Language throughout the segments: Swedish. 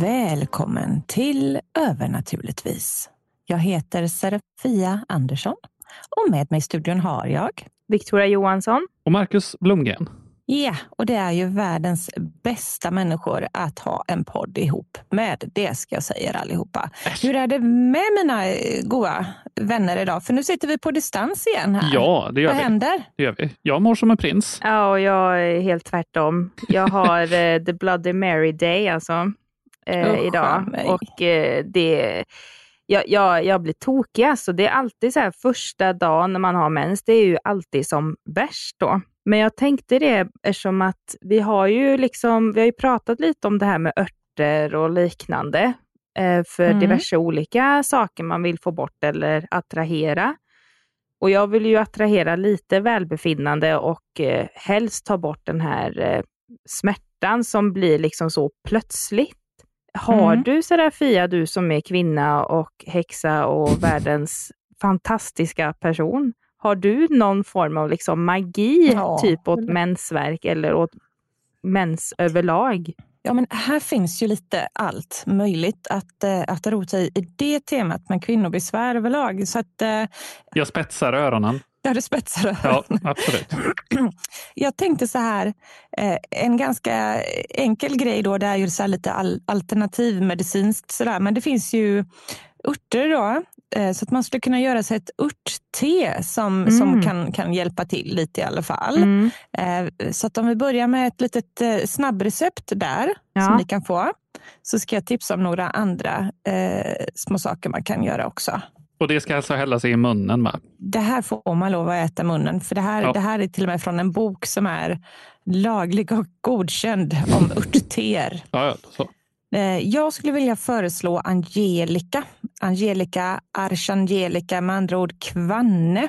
Välkommen till Övernaturligtvis. Jag heter Serafia Andersson och med mig i studion har jag Victoria Johansson. Och Marcus Blomgren. Ja, och det är ju världens bästa människor att ha en podd ihop med. Det ska jag säga er allihopa. Äsch. Hur är det med mina goa vänner idag? För nu sitter vi på distans igen här. Ja, det gör Vad vi. händer? Det gör vi. Jag mår som en prins. Ja, och jag är helt tvärtom. Jag har eh, the Bloody Mary Day alltså, eh, Usch, idag. mig. Och eh, det... Jag, jag, jag blir tokig alltså. Det är alltid så här första dagen när man har mens, det är ju alltid som värst då. Men jag tänkte det eftersom att vi har ju liksom, vi har ju pratat lite om det här med örter och liknande eh, för Mm. diverse olika saker man vill få bort eller attrahera. Och jag vill ju attrahera lite välbefinnande och eh, helst ta bort den här eh, smärtan som blir liksom så plötsligt. Har Mm. du Serafia, du som är kvinna och häxa och världens fantastiska person, har du någon form av liksom magi, Ja. typ åt mensvärk eller åt mens överlag? Ja, men här finns ju lite allt möjligt att, eh, att rota i, i det temat med kvinnobesvär överlag. Så att eh, Jag spetsar öronen. jag hade spetsar Ja, absolut. Jag tänkte så här, eh, en ganska enkel grej då, det är ju så lite all, alternativmedicinskt sådär, men det finns ju örter då, så att man skulle kunna göra sig ett örtte som, Mm. som kan, kan hjälpa till lite i alla fall. Mm. Eh, Så att om vi börjar med ett litet eh, snabbrecept där Ja. som ni kan få, så ska jag tipsa om några andra eh, små saker man kan göra också. Och det ska alltså hällas i munnen va? Det här får man lov att äta i munnen, för det här, Ja. det här är till och med från en bok som är laglig och godkänd om örtteer. Ja, ja, så. Eh, jag skulle vilja föreslå Angelica. Angelica Archangelica, med andra ord kvanne,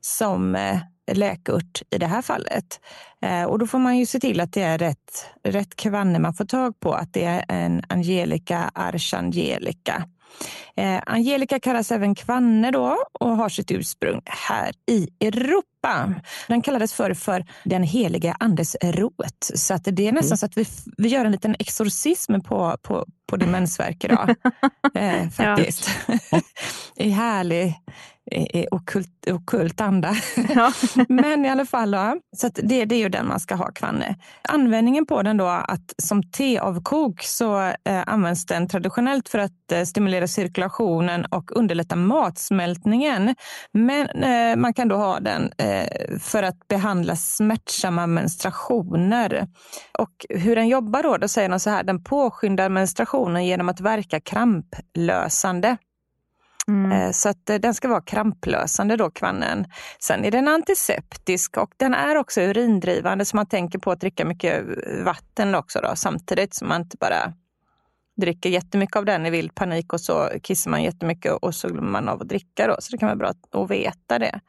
som eh, läkört i det här fallet. Eh, och då får man ju se till att det är rätt, rätt kvanne man får tag på, att det är en Angelica Archangelica. Eh, Angelica kallas även kvanne då och har sitt ursprung här i Europa. Den kallades förr för den heliga andes rot. Så att det är nästan så att vi, vi gör en liten exorcism på, på, på din mensvärk idag. eh, faktiskt. I härlig eh, okult, okult anda. Ja. Men i alla fall, då, så det, det är ju den man ska ha, kvanne. Användningen på den då, att som teavkok så eh, används den traditionellt för att eh, stimulera cirkulationen och underlätta matsmältningen. Men eh, man kan då ha den eh, för att behandla smärtsamma menstruationer. Och hur den jobbar då, då säger de så här, den påskyndar menstruationen genom att verka kramplösande. Mm. Eh, så att eh, den ska vara kramplösande då, kvannen. Sen är den antiseptisk och den är också urindrivande så man tänker på att dricka mycket eh, vatten också då, samtidigt som man inte bara dricker jättemycket av den i vild panik och så kissar man jättemycket och så glömmer man av att dricka då. Så det kan vara bra att, veta det.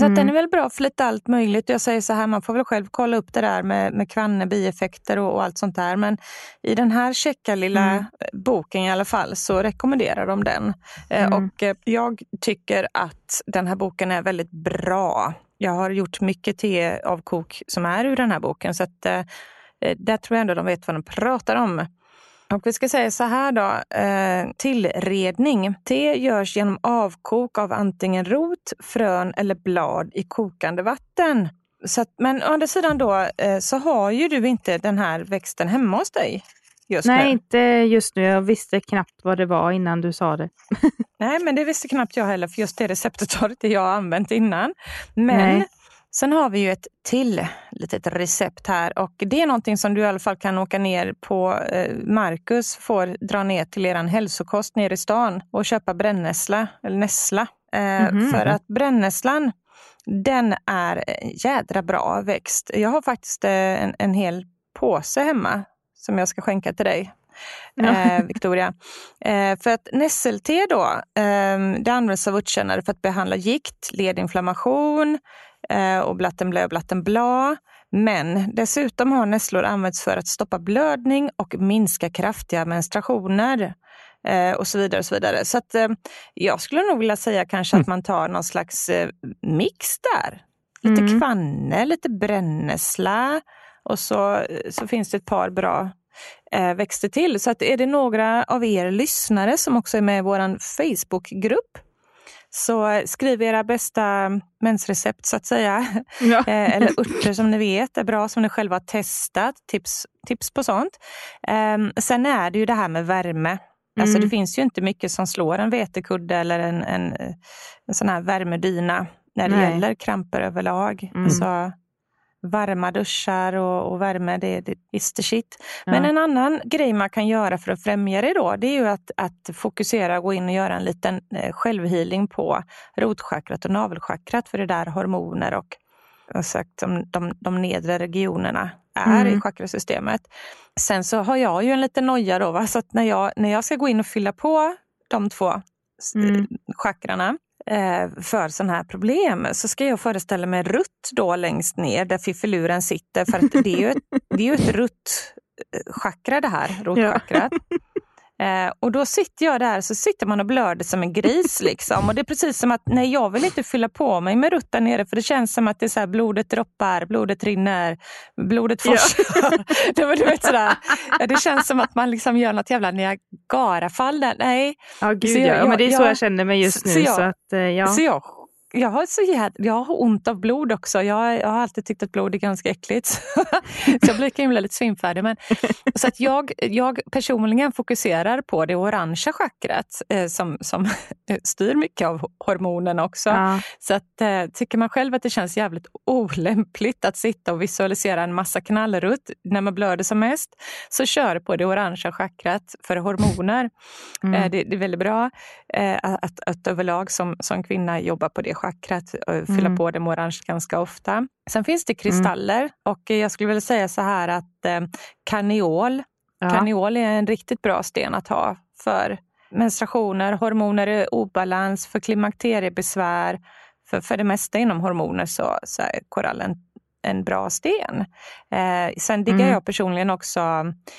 Så Mm. den är väl bra för lite allt möjligt. Jag säger så här, man får väl själv kolla upp det där med, med kvanne, bieffekter och, och allt sånt där. Men i den här checka lilla Mm. boken i alla fall så rekommenderar de den. Eh, Mm. Och eh, jag tycker att den här boken är väldigt bra. Jag har gjort mycket teavkok som är ur den här boken. Så att, eh, där tror jag ändå de vet vad de pratar om. Och vi ska säga så här då, eh, tillredning. Te görs genom avkok av antingen rot, frön eller blad i kokande vatten. Så att, men å andra sidan då eh, så har ju du inte den här växten hemma hos dig. just Nej, nu. inte just nu. Jag visste knappt vad det var innan du sa det. Nej, men det visste knappt jag heller, för just det receptet har inte jag använt innan. Men Nej. Sen har vi ju ett till litet recept här och det är någonting som du i alla fall kan åka ner på, eh, Marcus får dra ner till eran hälsokost nere i stan och köpa brännässla, eller nässla. Mhm. För att brännässlan, den är jädra bra växt. Jag har faktiskt eh, en, en hel påse hemma som jag ska skänka till dig. Eh, Victoria. Eh, för att nässelte då, eh, det används av vårdkännare för att behandla gikt, ledinflammation eh, och blattenblö och blattenbla. Men dessutom har nässlor använts för att stoppa blödning och minska kraftiga menstruationer. Eh, och så vidare. och Så vidare. Så att, eh, jag skulle nog vilja säga kanske att man tar någon slags mix där. Lite Mm. kvanne, lite brännässla och så, så finns det ett par bra växter till. Så att är det några av er lyssnare som också är med i vår Facebookgrupp så skriv era bästa mensrecept så att säga. Ja. Eh, eller örter som ni vet är bra, som ni själva har testat. Tips, tips på sånt. Ehm, sen är det ju det här med värme. Alltså Mm. det finns ju inte mycket som slår en vetekudde eller en, en, en sån här värmedyna när det Nej. gäller kramper överlag. Mm. Alltså, varma duschar och, och värme, det, det is the shit. Ja. Men en annan grej man kan göra för att främja det då, det är ju att, att fokusera och gå in och göra en liten eh, självhealing på rotchakrat och navelchakrat, för det är där hormoner och sagt, de, de, de nedre regionerna är Mm. i chakrasystemet. Sen så har jag ju en liten noja då, va? så att när jag, när jag ska gå in och fylla på de två Mm. chakrarna eh, för sådana här problem så ska jag föreställa mig rutt då längst ner där fiffiluren sitter för att det är ju ett, det är ju ett rutt-chakra det här, rotchakrat. Eh, och då sitter jag där så sitter man och blöder som en gris. Liksom. Och det är precis som att nej, jag vill inte fylla på mig med rutt där nere för det känns som att det är så här, blodet droppar, blodet rinner, blodet Ja. forsar. det, var- du vet, sådär. Ja, det känns som att man liksom gör något jävla Niagarafall där. Nej, Ja, gud Så ja. jag- ja. Men det är så jag- jag känner mig just så- nu. så jag- så att, eh, ja. så jag, jag, har så jäd, jag har ont av blod också. Jag, jag har alltid tyckt att blod är ganska äckligt. så jag blir himla lite svimfärdig. Men, så att jag, jag personligen fokuserar på det orangea chakrat eh, som, som styr mycket av hormonerna också. Ja. Så att, eh, tycker man själv att det känns jävligt olämpligt att sitta och visualisera en massa knallrutt när man blöder som mest, så kör på det orangea chakrat för hormoner. Mm. Eh, Det, det är väldigt bra eh, att, att överlag som, som kvinna jobba på det chakrat och fylla Mm. på det med orange ganska ofta. Sen finns det kristaller och jag skulle vilja säga så här att eh, karneol, Ja. karneol är en riktigt bra sten att ha för menstruationer, hormoner i obalans, för klimakteriebesvär. För, för det mesta inom hormoner så, så är korallen en bra sten. Eh, sen diggar Mm. jag personligen också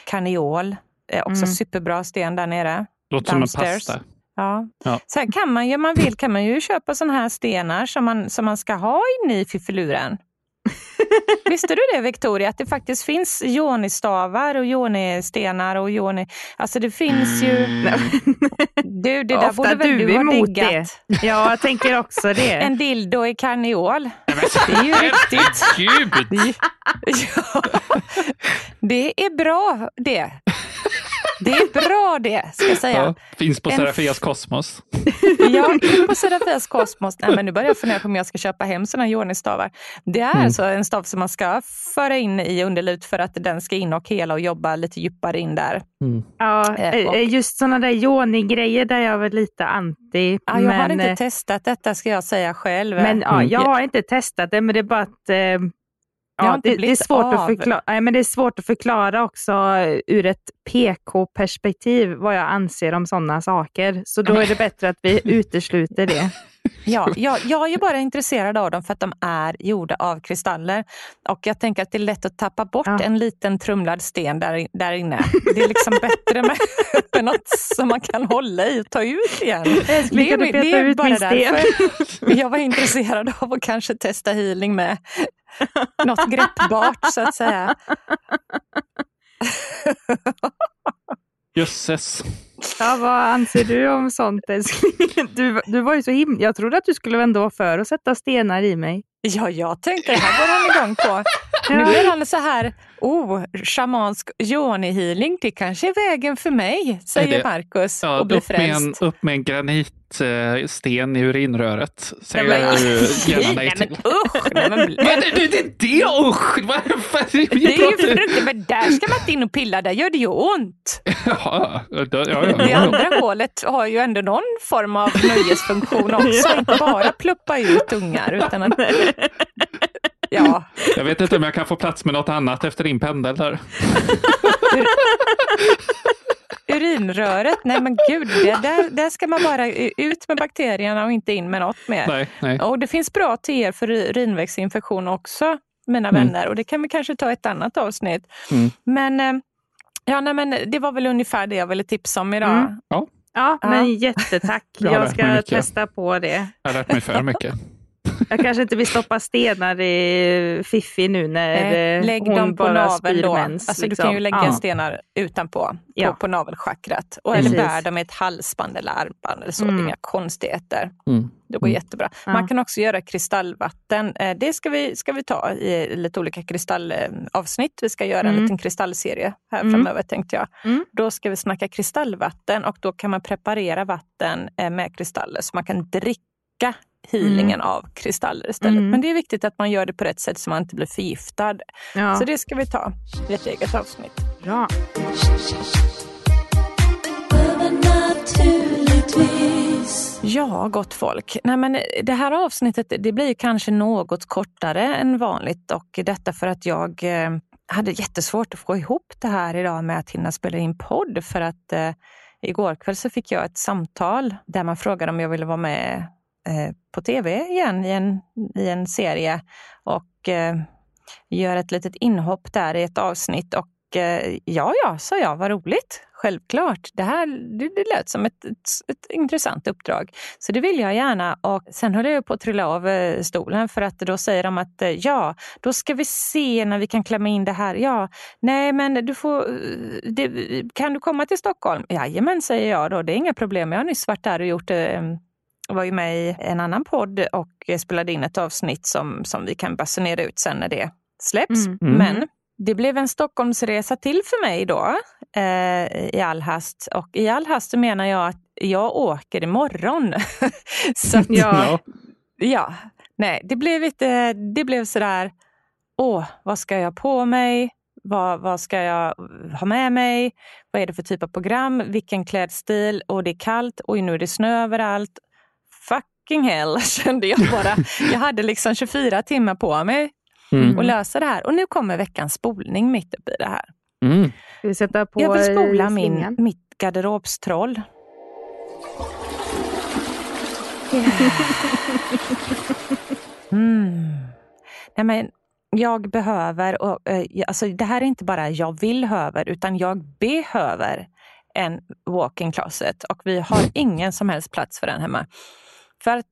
karneol, eh, också Mm. superbra sten där nere. Låter som en pasta. Ja. Ja. Sen kan man ju, om man vill, kan man ju köpa sådana här stenar som man, som man ska ha inne i fiffiluren. Visste du det Victoria, att det faktiskt finns jonistavar och jonistenar och joni... Alltså det finns ju... Du, det där Ofta borde väl du du ha diggat? Ja, jag tänker också det. En dildo i karneol. Det är ju riktigt... Gud! Ja, det är bra det. Det är bra det, ska jag säga. Ja, finns på En- Serafias Kosmos. Ja, in på Serafias Kosmos. Nej, men nu börjar jag fundera på om jag ska köpa hem sådana jonistavar. Det är Mm. alltså en stav som man ska föra in i underlivet för att den ska in och hela och jobba lite djupare in där. Ja, Eh, och- eh, just sådana där yoni-grejer där jag är väl lite anti. Ja, jag har men, inte eh, testat detta ska jag säga själv. Men ja, Mm. jag har inte testat det, men det är bara att eh, har ja, det, det, är svårt av. att förklara, nej, men det är svårt att förklara också ur ett PK-perspektiv vad jag anser om sådana saker. Så då är det bättre att vi utesluter det. Ja, jag, jag är ju bara intresserad av dem för att de är gjorda av kristaller. Och jag tänker att det är lätt att tappa bort Ja. en liten trumlad sten där, där inne. Det är liksom bättre med, med något som man kan hålla i och ta ut igen. Älskling, kan du peta ut min sten? därför jag var intresserad av att kanske testa healing med något greppbart så att säga. Jösses. Ja, vad anser du om sånt älskling? Du, du var ju så himla... Jag trodde att du skulle ändå vara för att sätta stenar i mig. Ja, jag tänkte det här går han igång på. Nu blir han så här, oh, shamansk yoni-healing, det kanske är vägen för mig, säger Marcus Ja, och blir upp, med en, frälst. upp med en granitsten i urinröret. Säger Nej, men- jag ju gärna nej Nej, men till. usch! Nej, men, Men det, det, det, det usch! Varför? det är ju fruktansvärt, men där ska man inte in och pilla, där gör det ju ont. Ja, ja, ja, ja, Det andra hålet har ju ändå någon form av nöjesfunktion också, inte bara pluppa ut ungar. Utan att, ja, Jag vet inte om jag kan få plats med något annat efter din pendel där. Urinröret, nej men gud, det, där, där ska man bara ut med bakterierna och inte in med något mer. Nej, nej. Och det finns bra teer för urinvägsinfektion också, mina Mm. vänner. Och det kan vi kanske ta ett annat avsnitt. Mm. Men, eh, ja, nej, men det var väl ungefär det jag ville tipsa om idag. Mm. Ja, Ja, Ja. men jättetack. Jag ska testa på det. jag har lärt mig för mycket. Jag kanske inte vill stoppa stenar i Fiffi nu när Eh, eh, Lägg hon dem på bara naveln spyr då. mens. alltså, Du liksom. kan ju lägga Ja. stenar utanpå, på, Ja. på navelchakrat. Och, eller bär dem i ett halsband eller armband eller så. Mm. Det är inga konstigheter. Mm. Det går Mm. jättebra. Ja. Man kan också göra kristallvatten. Eh, Det ska vi, ska vi ta i lite olika kristallavsnitt. Vi ska göra en Mm. liten kristallserie här Mm. framöver tänkte jag. Mm. Då ska vi snacka kristallvatten och då kan man preparera vatten eh, med kristaller så man kan dricka healingen av kristaller istället. Mm. Men det är viktigt att man gör det på rätt sätt så man inte blir förgiftad. Ja. Så det ska vi ta i ett eget avsnitt. Bra. Ja, gott folk. Nej, men det här avsnittet det blir kanske något kortare än vanligt och detta för att jag eh, hade jättesvårt att få ihop det här idag med att hinna spela in podd för att eh, igår kväll så fick jag ett samtal där man frågade om jag ville vara med Eh, på tv igen i en, i en serie och eh, ett litet inhopp där i ett avsnitt och eh, ja, ja, sa jag, vad roligt. Självklart. Det här det, det lät som ett, ett, ett intressant uppdrag. Så det vill jag gärna. Och sen höll jag på att trilla av eh, stolen för att då säger de att eh, ja, då ska vi se när vi kan klämma in det här. Ja, nej men du får, det, kan du komma till Stockholm? Jajamän, säger jag då. Det är inga problem. Jag har nyss varit där och gjort eh, jag var ju med i en annan podd och spelade in ett avsnitt som, som vi kan basunera ut sen när det släpps. Mm. Mm. Men det blev en Stockholmsresa till för mig då eh, i all hast. Och i all hast menar jag att jag åker imorgon. så att, Ja. ja, nej, det blev, lite, det blev sådär, åh, vad ska jag ha på mig? Vad, vad ska jag ha med mig? Vad är det för typ av program? Vilken klädstil? Och det är kallt. Oj, nu är det snö överallt. Fucking hell, kände jag bara. Jag hade liksom 24 timmar på mig Mm. att lösa det här. Och nu kommer veckans spolning mitt uppe i det här. Mm. Vi sätta på Jag vill spola min, mitt garderobstroll. Mm. Nej, men jag behöver, och, eh, alltså det här är inte bara jag vill höver, utan jag behöver en walk-in closet och vi har ingen som helst plats för den hemma. För att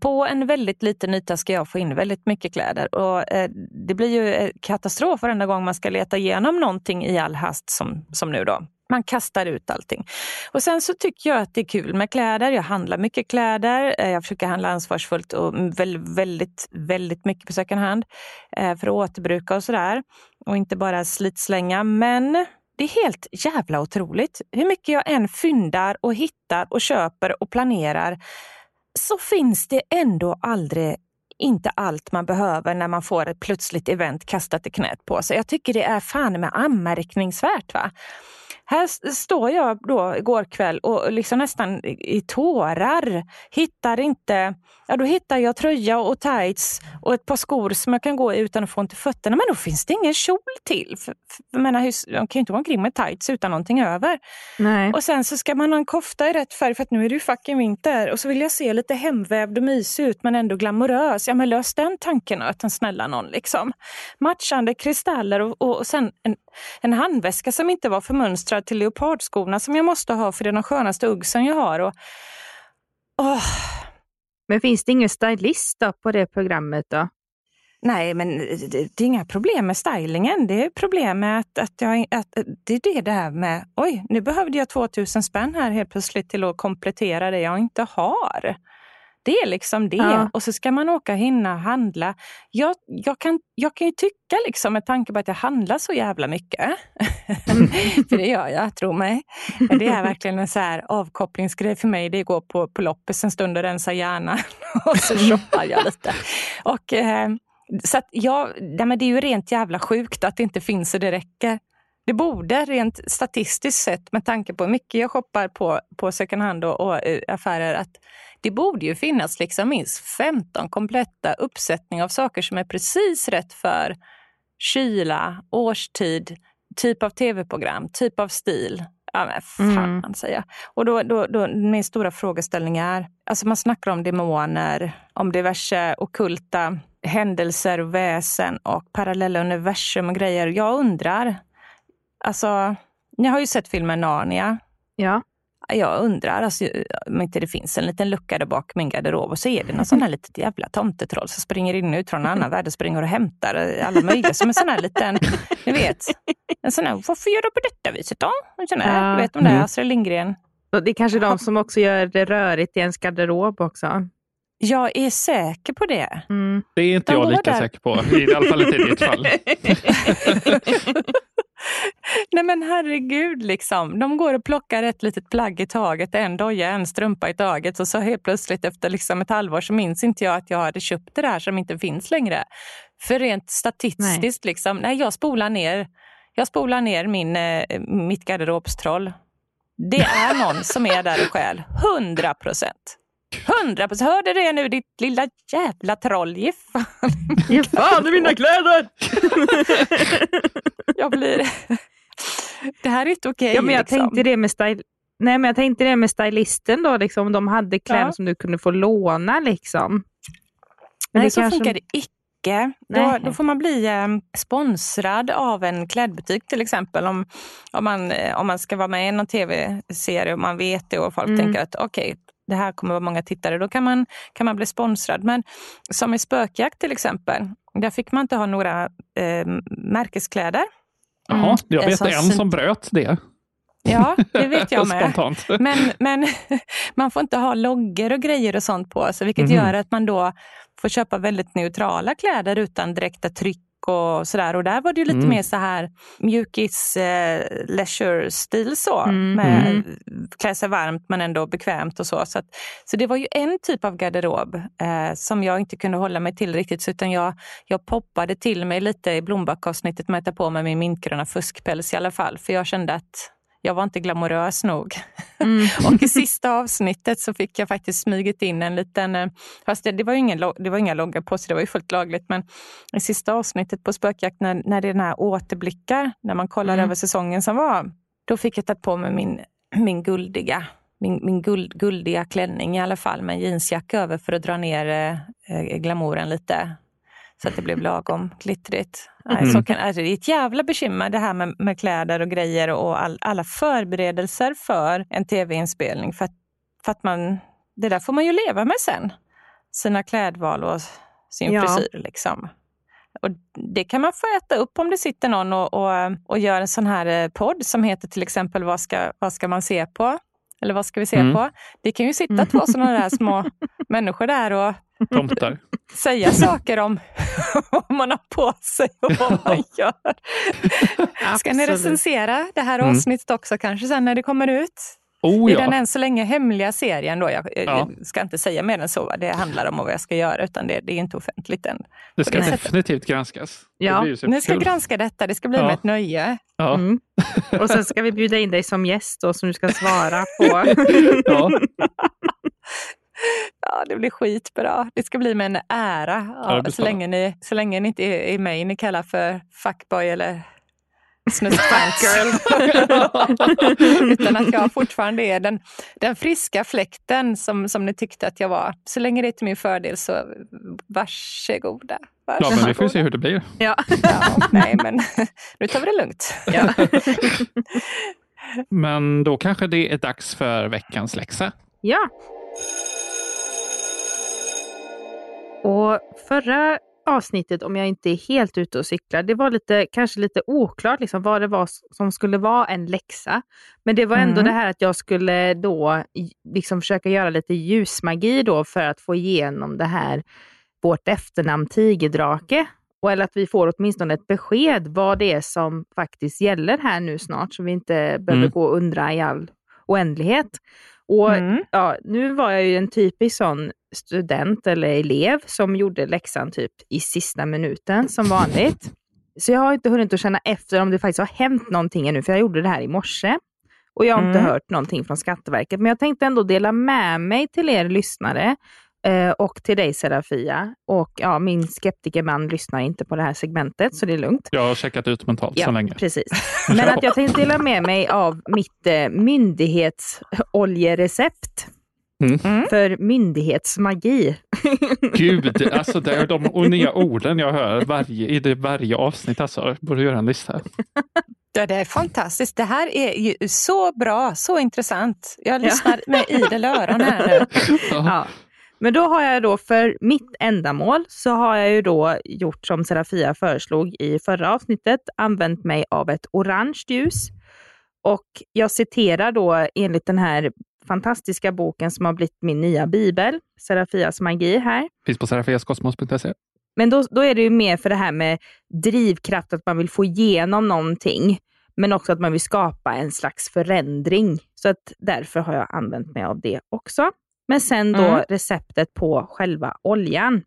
på en väldigt liten yta ska jag få in väldigt mycket kläder och eh, det blir ju eh, katastrof varenda gång man ska leta igenom någonting i all hast som, som nu då. Man kastar ut allting. Och sen så tycker jag att det är kul med kläder. Jag handlar mycket kläder. Eh, Jag försöker handla ansvarsfullt och väldigt, väldigt, väldigt mycket på second hand eh, för att återbruka och sådär. Och inte bara slitslänga. Men det är helt jävla otroligt. Hur mycket jag än fyndar och hittar och köper och planerar så finns det ändå aldrig inte allt man behöver när man får ett plötsligt event kastat i knät på sig. Jag tycker det är fan med anmärkningsvärt. Va? Här står jag då igår kväll och liksom nästan i tårar. Hittar inte, ja då hittar jag tröja och tights och ett par skor som jag kan gå i utan att få ont i fötterna. Men då finns det ingen kjol till. För, för, jag menar, kan ju inte gå omkring med tights utan någonting över. Nej. Och sen så ska man ha en kofta i rätt färg för att nu är det ju fucking vinter. Och så vill jag se lite hemvävd och mysig ut men ändå glamorös. Ja men lös den tankenöten snälla någon liksom. Matchande kristaller och, och sen en, en handväska som inte var förmönstrad till leopardskorna som jag måste ha för det är de skönaste uggsen jag har. Och, åh, Men finns det ingen stylist på det programmet då? Nej, men det, det är inga problem med stylingen. Det är problem med att, att, jag, att det är det där med, oj, nu behövde jag 2000 spänn här helt plötsligt till att komplettera det jag inte har. Det är liksom det. Ja. Och så ska man åka och hinna handla. Jag, jag, kan, jag kan ju tycka, liksom, med tanke på att jag handlar så jävla mycket, för det gör jag, tro mig. Det är verkligen en så här avkopplingsgrej för mig. Det är att gå på, på loppis en stund och rensa hjärnan och så shoppar jag lite. Och, eh, så att jag, nej, det är ju rent jävla sjukt att det inte finns så det räcker. Det borde rent statistiskt sett, med tanke på hur mycket jag shoppar på, på second hand och, och uh, affärer, att det borde ju finnas liksom minst 15 kompletta uppsättningar av saker som är precis rätt för kyla, årstid, typ av tv-program, typ av stil. Ja men fan mm. säger jag. Och då, då, då, min stora frågeställning är, alltså man snackar om demoner, om diverse okulta händelser, väsen och parallella universum och grejer. Jag undrar, Alltså, ni har ju sett filmen Narnia. Ja. Jag undrar alltså, om inte det finns en liten lucka där bak min garderob och så är det någon sån här litet jävla tomtetroll som springer in ut från en annan värld och springer och hämtar alla möjliga. Som en sån här liten, ni vet, en sån här, varför gör du på detta viset då? En sån här, ja. Du vet de där mm. Astrid Lindgren. Det är kanske de som också gör det rörigt i ens garderob också. Jag är säker på det. Mm. Det är inte de jag lika där. säker på, i alla fall inte i ditt fall. Nej men herregud, liksom. de går och plockar ett litet plagg i taget, en doja, en strumpa i taget och så helt plötsligt efter liksom ett halvår så minns inte jag att jag hade köpt det där som inte finns längre. För rent statistiskt, nej. Liksom, nej, jag spolar ner, jag spolar ner min, eh, mitt garderobstroll. Det är någon som är där och stjäl, 100 procent. Hundra procent. Hörde det nu ditt lilla jävla troll? Ge fan. Ge fan i mina kläder! jag blir... Det här är inte okej. Okay, ja, jag liksom. tänkte det med style... Nej, men jag tänkte det med stylisten då, liksom, om de hade kläder ja. som du kunde få låna. Liksom. Men Nej, så kanske... funkar det icke. Då, då, får man bli eh, sponsrad av en klädbutik till exempel. Om, om, man, eh, om man ska vara med i någon tv-serie och man vet det och folk mm. tänker att okej, okay, det här kommer vara många tittare, då kan man, kan man bli sponsrad. Men som i Spökjakt till exempel, där fick man inte ha några eh, märkeskläder. Jaha, mm. jag vet en som bröt det. Ja, det vet jag med. Spontant. Men, men man får inte ha loggor och grejer och sånt på sig, vilket mm. gör att man då får köpa väldigt neutrala kläder utan direkta tryck och sådär. Och där var det ju lite mm. mer så här mjukis eh, leisure-stil så. Mm. Med mm. klä sig varmt men ändå bekvämt och så. Så, att, så det var ju en typ av garderob eh, som jag inte kunde hålla mig till riktigt. Utan jag, jag poppade till mig lite i Blombacka-avsnittet med att ta på mig min mintgröna fuskpäls i alla fall. För jag kände att jag var inte glamorös nog. Mm. och i sista avsnittet så fick jag faktiskt smugit in en liten, eh, fast det, det var ju ingen, det var inga loggar på så det var ju fullt lagligt, men i sista avsnittet på Spökjakt när, när det är den här återblickar, när man kollar mm. över säsongen som var, då fick jag ta på mig min, min guldiga min, min guld, guldiga klänning i alla fall med jeansjacka över för att dra ner eh, glamouren lite. Så att det blev lagom glittrigt. Mm. Så kan, alltså det är ett jävla bekymmer det här med, med kläder och grejer och all, alla förberedelser för en tv-inspelning. För att, för att man, det där får man ju leva med sen. Sina klädval och sin ja. frisyr. Liksom. Och det kan man få äta upp om det sitter någon och, och, och gör en sån här eh, podd som heter till exempel Vad ska, vad ska man se på? Eller vad ska vi se mm. på? Det kan ju sitta mm. två sådana där små människor där och Tomtar. säga saker om vad man har på sig och vad man gör. Ska ni recensera det här mm. avsnittet också kanske sen när det kommer ut? Oh, ja. I den än så länge hemliga serien. Då. Jag, ja. ska inte säga mer än så vad det handlar om och vad jag ska göra, utan det, det är inte offentligt än. Det ska definitivt granskas. Ja, ni ska granska detta. Det ska bli ja. med ett nöje. Ja. Mm. Och sen ska vi bjuda in dig som gäst då, som du ska svara på. ja. Ja, det blir skitbra. Det ska bli med en ära. Ja, så, länge ni, så länge ni inte är mig ni kallar för fuckboy eller snuskpants. Utan att jag fortfarande är den, den friska fläkten som, som ni tyckte att jag var. Så länge det är till min fördel så varsågoda. varsågoda. Ja, men vi får se hur det blir. Ja. ja nej, men nu tar vi det lugnt. Ja. men då kanske det är dags för veckans läxa. Ja. Och förra avsnittet, om jag inte är helt ute och cyklar, det var lite, kanske lite oklart liksom, vad det var som skulle vara en läxa. Men det var ändå mm. det här att jag skulle då liksom försöka göra lite ljusmagi då för att få igenom det här, vårt efternamn Tigerdrake. Och eller att vi får åtminstone ett besked vad det är som faktiskt gäller här nu snart, så vi inte behöver mm. gå och undra i all oändlighet. Och mm. ja, Nu var jag ju en typisk sån student eller elev som gjorde läxan typ i sista minuten som vanligt. Så jag har inte hunnit att känna efter om det faktiskt har hänt någonting ännu, för jag gjorde det här i morse. Och jag har mm. inte hört någonting från Skatteverket, men jag tänkte ändå dela med mig till er lyssnare eh, och till dig Serafia. Och ja, min skeptikerman lyssnar inte på det här segmentet, så det är lugnt. Jag har checkat ut mentalt ja, så länge. Precis. Men att jag tänkte dela med mig av mitt eh, myndighetsoljerecept. Mm. mm. För myndighetsmagi. Gud, alltså det är de nya orden jag hör varje, i det varje avsnitt. Alltså. Jag borde göra en lista. Ja, det är fantastiskt. Det här är ju så bra, så intressant. Jag lyssnar ja. med idel öron här nu. Ja. Men då har jag då för mitt ändamål så har jag ju då gjort som Serafia föreslog i förra avsnittet, använt mig av ett orange ljus. Och jag citerar då enligt den här fantastiska boken som har blivit min nya bibel, Serafias magi här. Finns på serafiaskosmos.se. Men då, då är det ju mer för det här med drivkraft, att man vill få igenom någonting, men också att man vill skapa en slags förändring. Så att därför har jag använt mig av det också. Men sen då mm. receptet på själva oljan.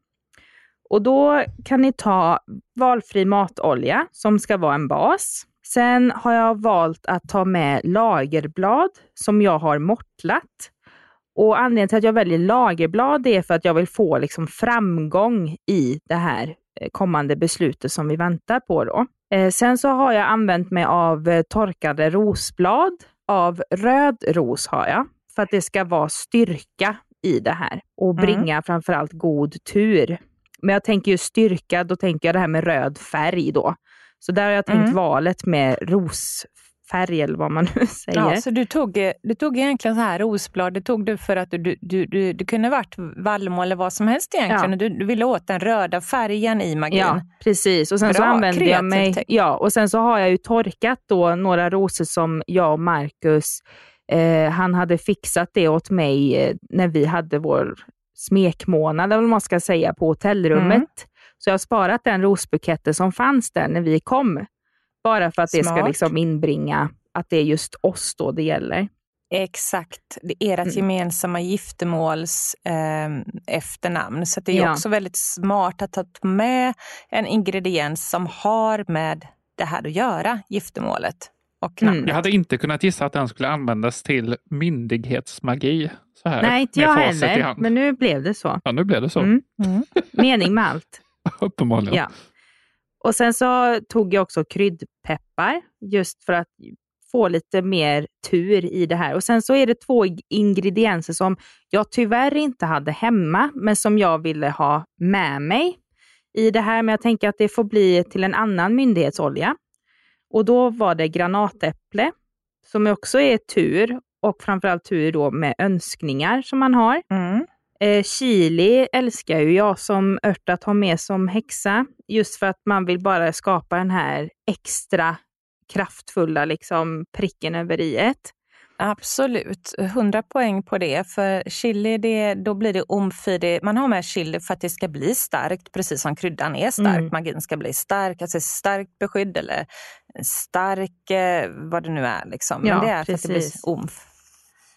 Och då kan ni ta valfri matolja som ska vara en bas. Sen har jag valt att ta med lagerblad som jag har mortlat. Och Anledningen till att jag väljer lagerblad är för att jag vill få liksom framgång i det här eh, kommande beslutet som vi väntar på. Då. Eh, sen så har jag använt mig av eh, torkade rosblad. Av röd ros har jag, för att det ska vara styrka i det här och mm. bringa mm. framförallt god tur. Men jag tänker ju styrka, då tänker jag det här med röd färg då. Så där har jag tänkt mm. valet med rosfärg eller vad man nu säger. Ja, så du tog, du tog egentligen så här rosblad, det tog du för att du, du, du, du kunde varit vallmo eller vad som helst egentligen. Ja. Du, du ville åt den röda färgen i magin. Ja, precis. Och sen Bra, så använde jag mig, ja, och sen så har jag ju torkat då några rosor som jag och Marcus Eh, han hade fixat det åt mig eh, när vi hade vår smekmånad, eller vad man ska säga, på hotellrummet. Mm. Så jag har sparat den rosbuketten som fanns där när vi kom. Bara för att Smart. det ska liksom inbringa att det är just oss då det gäller. Exakt, det är ert mm. gemensamma giftermåls eh, efternamn. Så det är ja. också väldigt smart att ta med en ingrediens som har med det här att göra, giftermålet och Mm. Jag hade inte kunnat gissa att den skulle användas till myndighetsmagi. Så här, Nej, inte jag heller. Men nu blev det så. Ja, nu blev det så. Mm. Mm. Mening med allt. Uppenbarligen. Ja. Och sen så tog jag också kryddpeppar just för att få lite mer tur i det här. Och sen så är det två ingredienser som jag tyvärr inte hade hemma, men som jag ville ha med mig i det här. Men jag tänker att det får bli till en annan myndighetsolja. Och då var det granatäpple, som också är tur och framförallt tur då med önskningar som man har. Mm. Eh, chili älskar ju jag som ört att ha med som häxa, just för att man vill bara skapa den här extra kraftfulla liksom, pricken över i. Absolut, 100 poäng på det. För chili, det, då blir det omfi. Man har med chili för att det ska bli starkt, precis som kryddan är stark. Mm. Magin ska bli stark, alltså starkt beskydd eller stark, eh, vad det nu är. Liksom. Men ja, det är precis. för att det blir omf.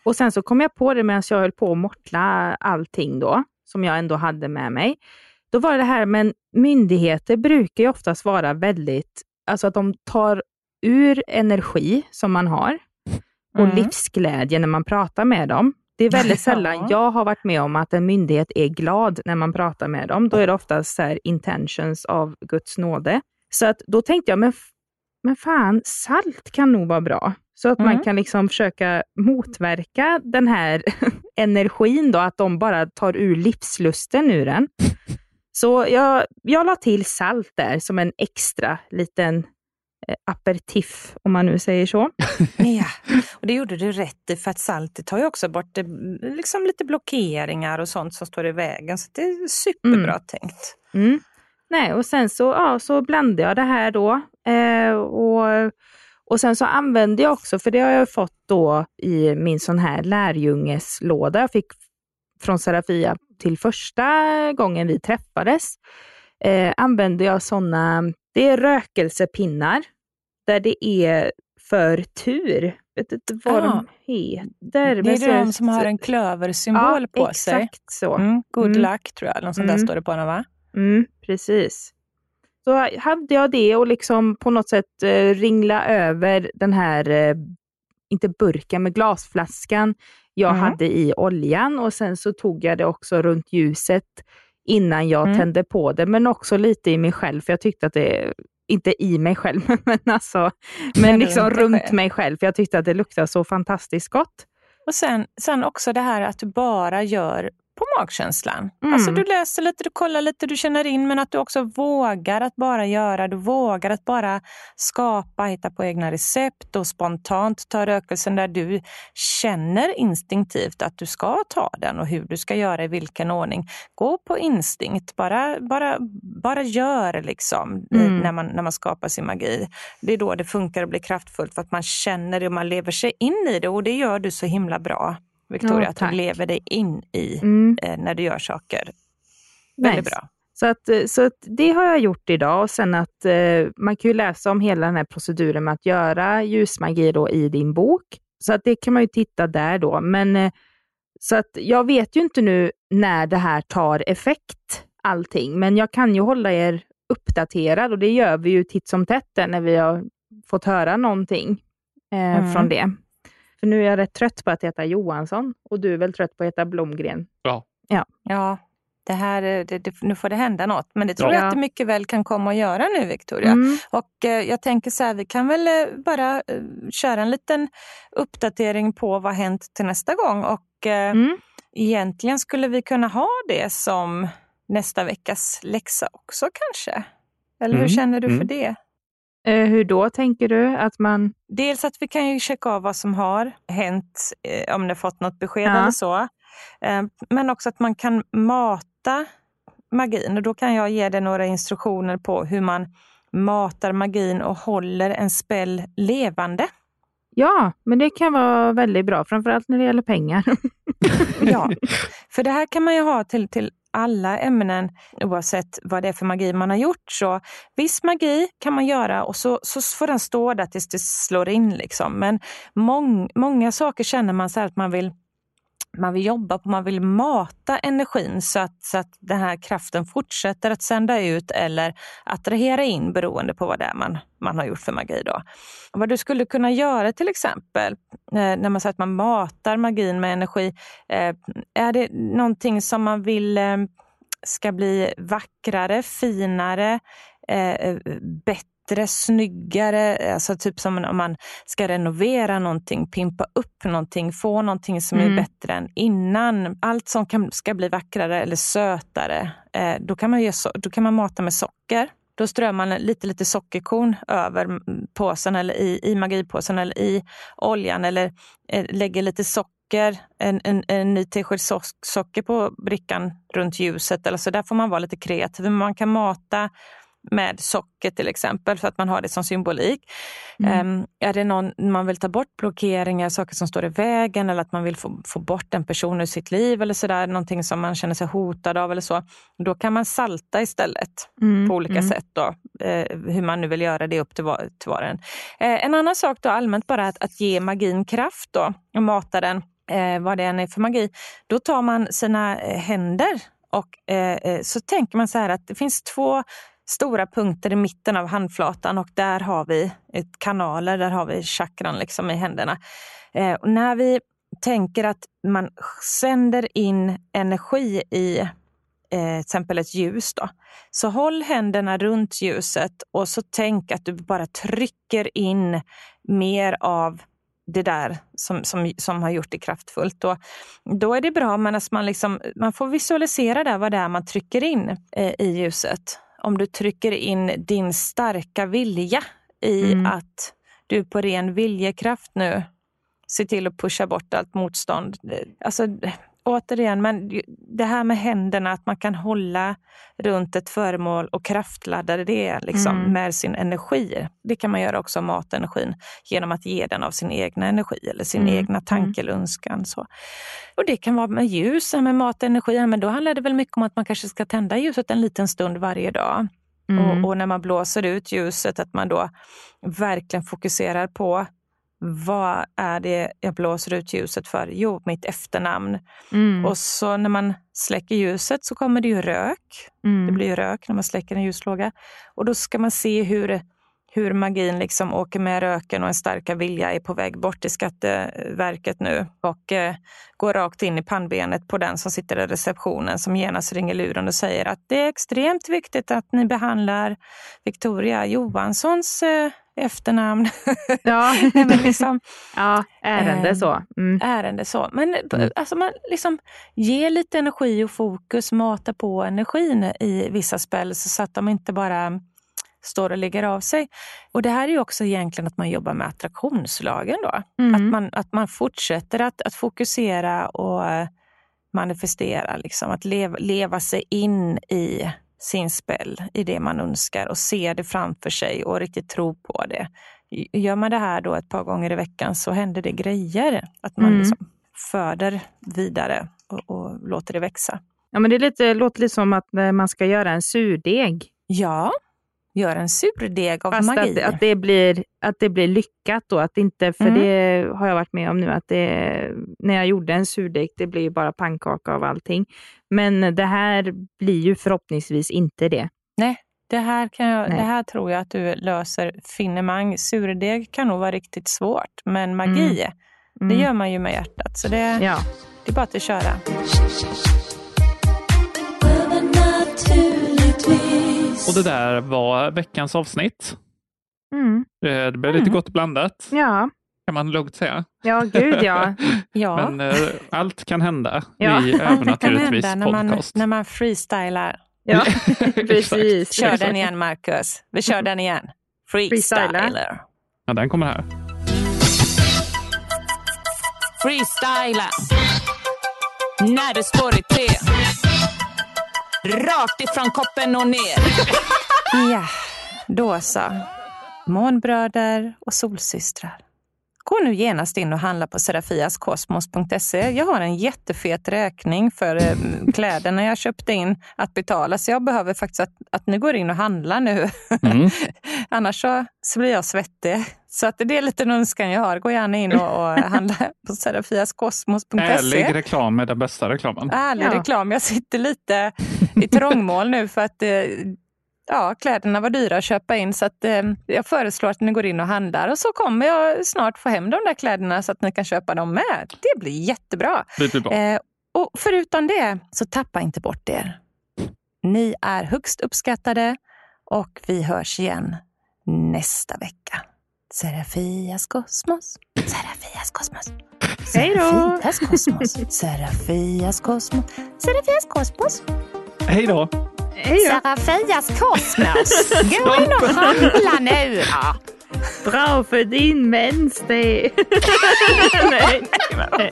Och sen så kom jag på det medan jag höll på att mortla allting då, som jag ändå hade med mig. Då var det här, men myndigheter brukar ju oftast vara väldigt, alltså att de tar ur energi som man har och mm. livsglädje när man pratar med dem. Det är väldigt sällan ja. jag har varit med om att en myndighet är glad när man pratar med dem. Då är det oftast så intentions av Guds nåde. Så att då tänkte jag, men, men fan, salt kan nog vara bra. Så att mm. man kan liksom försöka motverka den här energin, då, att de bara tar ur livslusten ur den. Så jag, jag la till salt där som en extra liten Eh, aperitif, om man nu säger så. ja, och det gjorde du rätt i, för att saltet tar ju också bort det, liksom lite blockeringar och sånt som står i vägen. Så det är superbra mm. tänkt. Mm. nej, och sen så, ja, så blandade jag det här då. Eh, och, och sen så använde jag också, för det har jag fått då i min sån här lärjungeslåda jag fick från Serafia till första gången vi träffades, eh, använde jag såna, det är rökelsepinnar där det är för tur. Jag vet inte vad ah. de heter. Det är de som har en klöversymbol ja, på sig. Exakt så. Mm, good mm. luck tror jag, något sånt mm. där står det på den va? Mm, precis. Så hade jag det och liksom på något sätt eh, ringla över den här, eh, inte burken, men glasflaskan jag mm. hade i oljan och sen så tog jag det också runt ljuset innan jag mm. tände på det, men också lite i mig själv, för jag tyckte att det, inte i mig själv, men alltså, men liksom runt mig själv, för jag tyckte att det luktade så fantastiskt gott. Och sen, sen också det här att du bara gör på magkänslan. Mm. Alltså du läser lite, du kollar lite, du känner in men att du också vågar att bara göra. Du vågar att bara skapa, hitta på egna recept och spontant ta rökelsen där du känner instinktivt att du ska ta den och hur du ska göra i vilken ordning. Gå på instinkt, bara, bara, bara gör liksom mm. när, man, när man skapar sin magi. Det är då det funkar och blir kraftfullt för att man känner det och man lever sig in i det och det gör du så himla bra. Victoria, ja, att du lever dig in i mm. eh, när du gör saker. Väldigt nice. bra. Så, att, eh, så att det har jag gjort idag och sen att eh, man kan ju läsa om hela den här proceduren med att göra ljusmagi då i din bok. Så att det kan man ju titta där då. Men eh, så att jag vet ju inte nu när det här tar effekt allting, men jag kan ju hålla er uppdaterad och det gör vi ju titt som tätt när vi har fått höra någonting eh, mm. från det. För nu är jag rätt trött på att heta Johansson och du är väl trött på att heta Blomgren? Ja. Ja, ja det här, det, det, nu får det hända något. Men det tror ja. jag att det mycket väl kan komma att göra nu, Victoria. Mm. Och eh, jag tänker så här, vi kan väl eh, bara eh, köra en liten uppdatering på vad hänt till nästa gång. Och eh, mm. egentligen skulle vi kunna ha det som nästa veckas läxa också kanske. Eller hur mm. känner du för mm. det? Eh, hur då tänker du? Att man... Dels att vi kan ju checka av vad som har hänt, eh, om ni fått något besked ja. eller så. Eh, men också att man kan mata magin och då kan jag ge dig några instruktioner på hur man matar magin och håller en spell levande. Ja, men det kan vara väldigt bra, framförallt när det gäller pengar. ja, för det här kan man ju ha till, till alla ämnen oavsett vad det är för magi man har gjort. Så viss magi kan man göra och så, så får den stå där tills det slår in. Liksom. Men mång, många saker känner man så att man vill man vill jobba på, man vill mata energin så att, så att den här kraften fortsätter att sända ut eller attrahera in beroende på vad det är man, man har gjort för magi. Då. Vad du skulle kunna göra till exempel eh, när man säger att man matar magin med energi. Eh, är det någonting som man vill eh, ska bli vackrare, finare, bättre bättre, snyggare, alltså typ som om man ska renovera någonting, pimpa upp någonting, få någonting som mm. är bättre än innan. Allt som kan, ska bli vackrare eller sötare, eh, då, kan man göra, då kan man mata med socker. Då strör man lite, lite sockerkorn över påsen eller i, i magipåsen eller i oljan eller eh, lägger lite socker en, en, en ny tesked socker på brickan runt ljuset. Eller så där får man vara lite kreativ. Man kan mata med socker till exempel för att man har det som symbolik. Mm. Um, är det någon man vill ta bort blockeringar, saker som står i vägen eller att man vill få, få bort en person ur sitt liv eller sådär, någonting som man känner sig hotad av eller så. Då kan man salta istället mm. på olika mm. sätt. Då, uh, hur man nu vill göra det upp till var, till var en. Uh, en annan sak då allmänt bara att, att ge magin kraft då och mata den, uh, vad det än är för magi. Då tar man sina händer och eh, så tänker man så här att det finns två stora punkter i mitten av handflatan och där har vi ett kanaler, där har vi chakran liksom i händerna. Eh, och när vi tänker att man sänder in energi i eh, till exempel ett ljus, då, så håll händerna runt ljuset och så tänk att du bara trycker in mer av det där som, som, som har gjort det kraftfullt. Då, då är det bra men man, liksom, man får visualisera där vad det är man trycker in eh, i ljuset om du trycker in din starka vilja i mm. att du på ren viljekraft nu ser till att pusha bort allt motstånd. Alltså, återigen, men det här med händerna, att man kan hålla runt ett föremål och kraftladda det liksom, mm. med sin energi. Det kan man göra också av matenergin genom att ge den av sin egna energi eller sin mm. egna tanke eller önskan. Så. Och det kan vara med ljus, med matenergi, men då handlar det väl mycket om att man kanske ska tända ljuset en liten stund varje dag. Mm. Och, och, när man blåser ut ljuset, att man då verkligen fokuserar på vad är det jag blåser ut ljuset för? Jo, mitt efternamn. Mm. Och så när man släcker ljuset så kommer det ju rök. Mm. Det blir ju rök när man släcker en ljuslåga. Och då ska man se hur, hur magin liksom åker med röken och en starka vilja är på väg bort till Skatteverket nu och eh, går rakt in i pannbenet på den som sitter i receptionen som genast ringer luren och säger att det är extremt viktigt att ni behandlar Victoria Johanssons eh, efternamn. Ja, Nej, men liksom, ja ärende eh, så. Mm. Ärende så. Men mm. alltså man liksom ger lite energi och fokus, mata på energin i vissa spel så att de inte bara står och lägger av sig. Och det här är ju också egentligen att man jobbar med attraktionslagen då. Mm. Att, man, att man fortsätter att, att fokusera och manifestera, liksom. att leva, leva sig in i sin spel i det man önskar och se det framför sig och riktigt tro på det. Gör man det här då ett par gånger i veckan så händer det grejer. Att man mm. liksom föder vidare och, och, låter det växa. Ja, men det lite, låter lite som att man ska göra en surdeg. Ja, gör en surdeg av Fast magi. Att, att, det blir, att det blir lyckat då, att inte, för mm. det har jag varit med om nu, att det, när jag gjorde en surdeg, det blir bara pannkaka av allting. Men det här blir ju förhoppningsvis inte det. Nej, det här, kan jag, det här tror jag att du löser finemang. Surdeg kan nog vara riktigt svårt, men magi, mm. Mm. det gör man ju med hjärtat. Så det, ja. det är bara att köra. Och det där var veckans avsnitt. Mm. Det blev lite mm. gott blandat. Ja. Kan man lugnt säga. Ja, gud ja. ja. Men eh, allt kan hända ja. i Övernaturligtvis podcast. När man, när man freestylar. Ja, precis. Kör den igen, Marcus. Vi kör den igen. Freestyler. Ja, den kommer här. Freestyla. När det står i tre. Rakt ifrån koppen och ner. ja, då så. Månbröder och solsystrar. Gå nu genast in och handla på serafiaskosmos.se. Jag har en jättefet räkning för eh, kläderna jag köpte in att betala, så jag behöver faktiskt att, att ni går in och handlar nu. Mm. Annars så, så blir jag svettig. Så att det är lite en önskan jag har. Gå gärna in och, och handla på serafiaskosmos.se. Ärlig reklam är den bästa reklamen. Ärlig ja. reklam. Jag sitter lite i trångmål nu för att eh, ja, kläderna var dyra att köpa in så att, eh, jag föreslår att ni går in och handlar och så kommer jag snart få hem de där kläderna så att ni kan köpa dem med. Det blir jättebra. Det blir bra. Eh, och förutom det, så tappa inte bort er. Ni är högst uppskattade och vi hörs igen nästa vecka. Serafias kosmos, Serafias kosmos. Hej då! Serafias kosmos, Serafias kosmos, Serafias kosmos. Hej då! Serafias kosmos. Gå in och handla nu då. Bra för din mens det. nej, nej.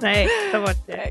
nej, ta bort det.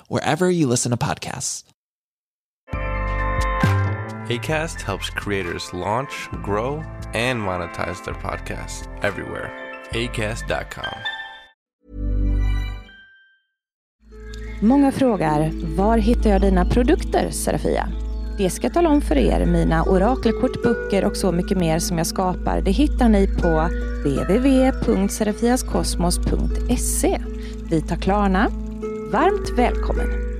wherever you listen to podcasts. ACAST helps creators launch, grow, and monetize their podcasts everywhere. ACAST.com. Många frågar, var hittar jag dina produkter, Serafia? Det ska jag tala om för er. Mina orakelkort, böcker och så mycket mer som jag skapar, det hittar ni på www.serafiaskosmos.se. Vi tar Klarna. Varmt välkommen!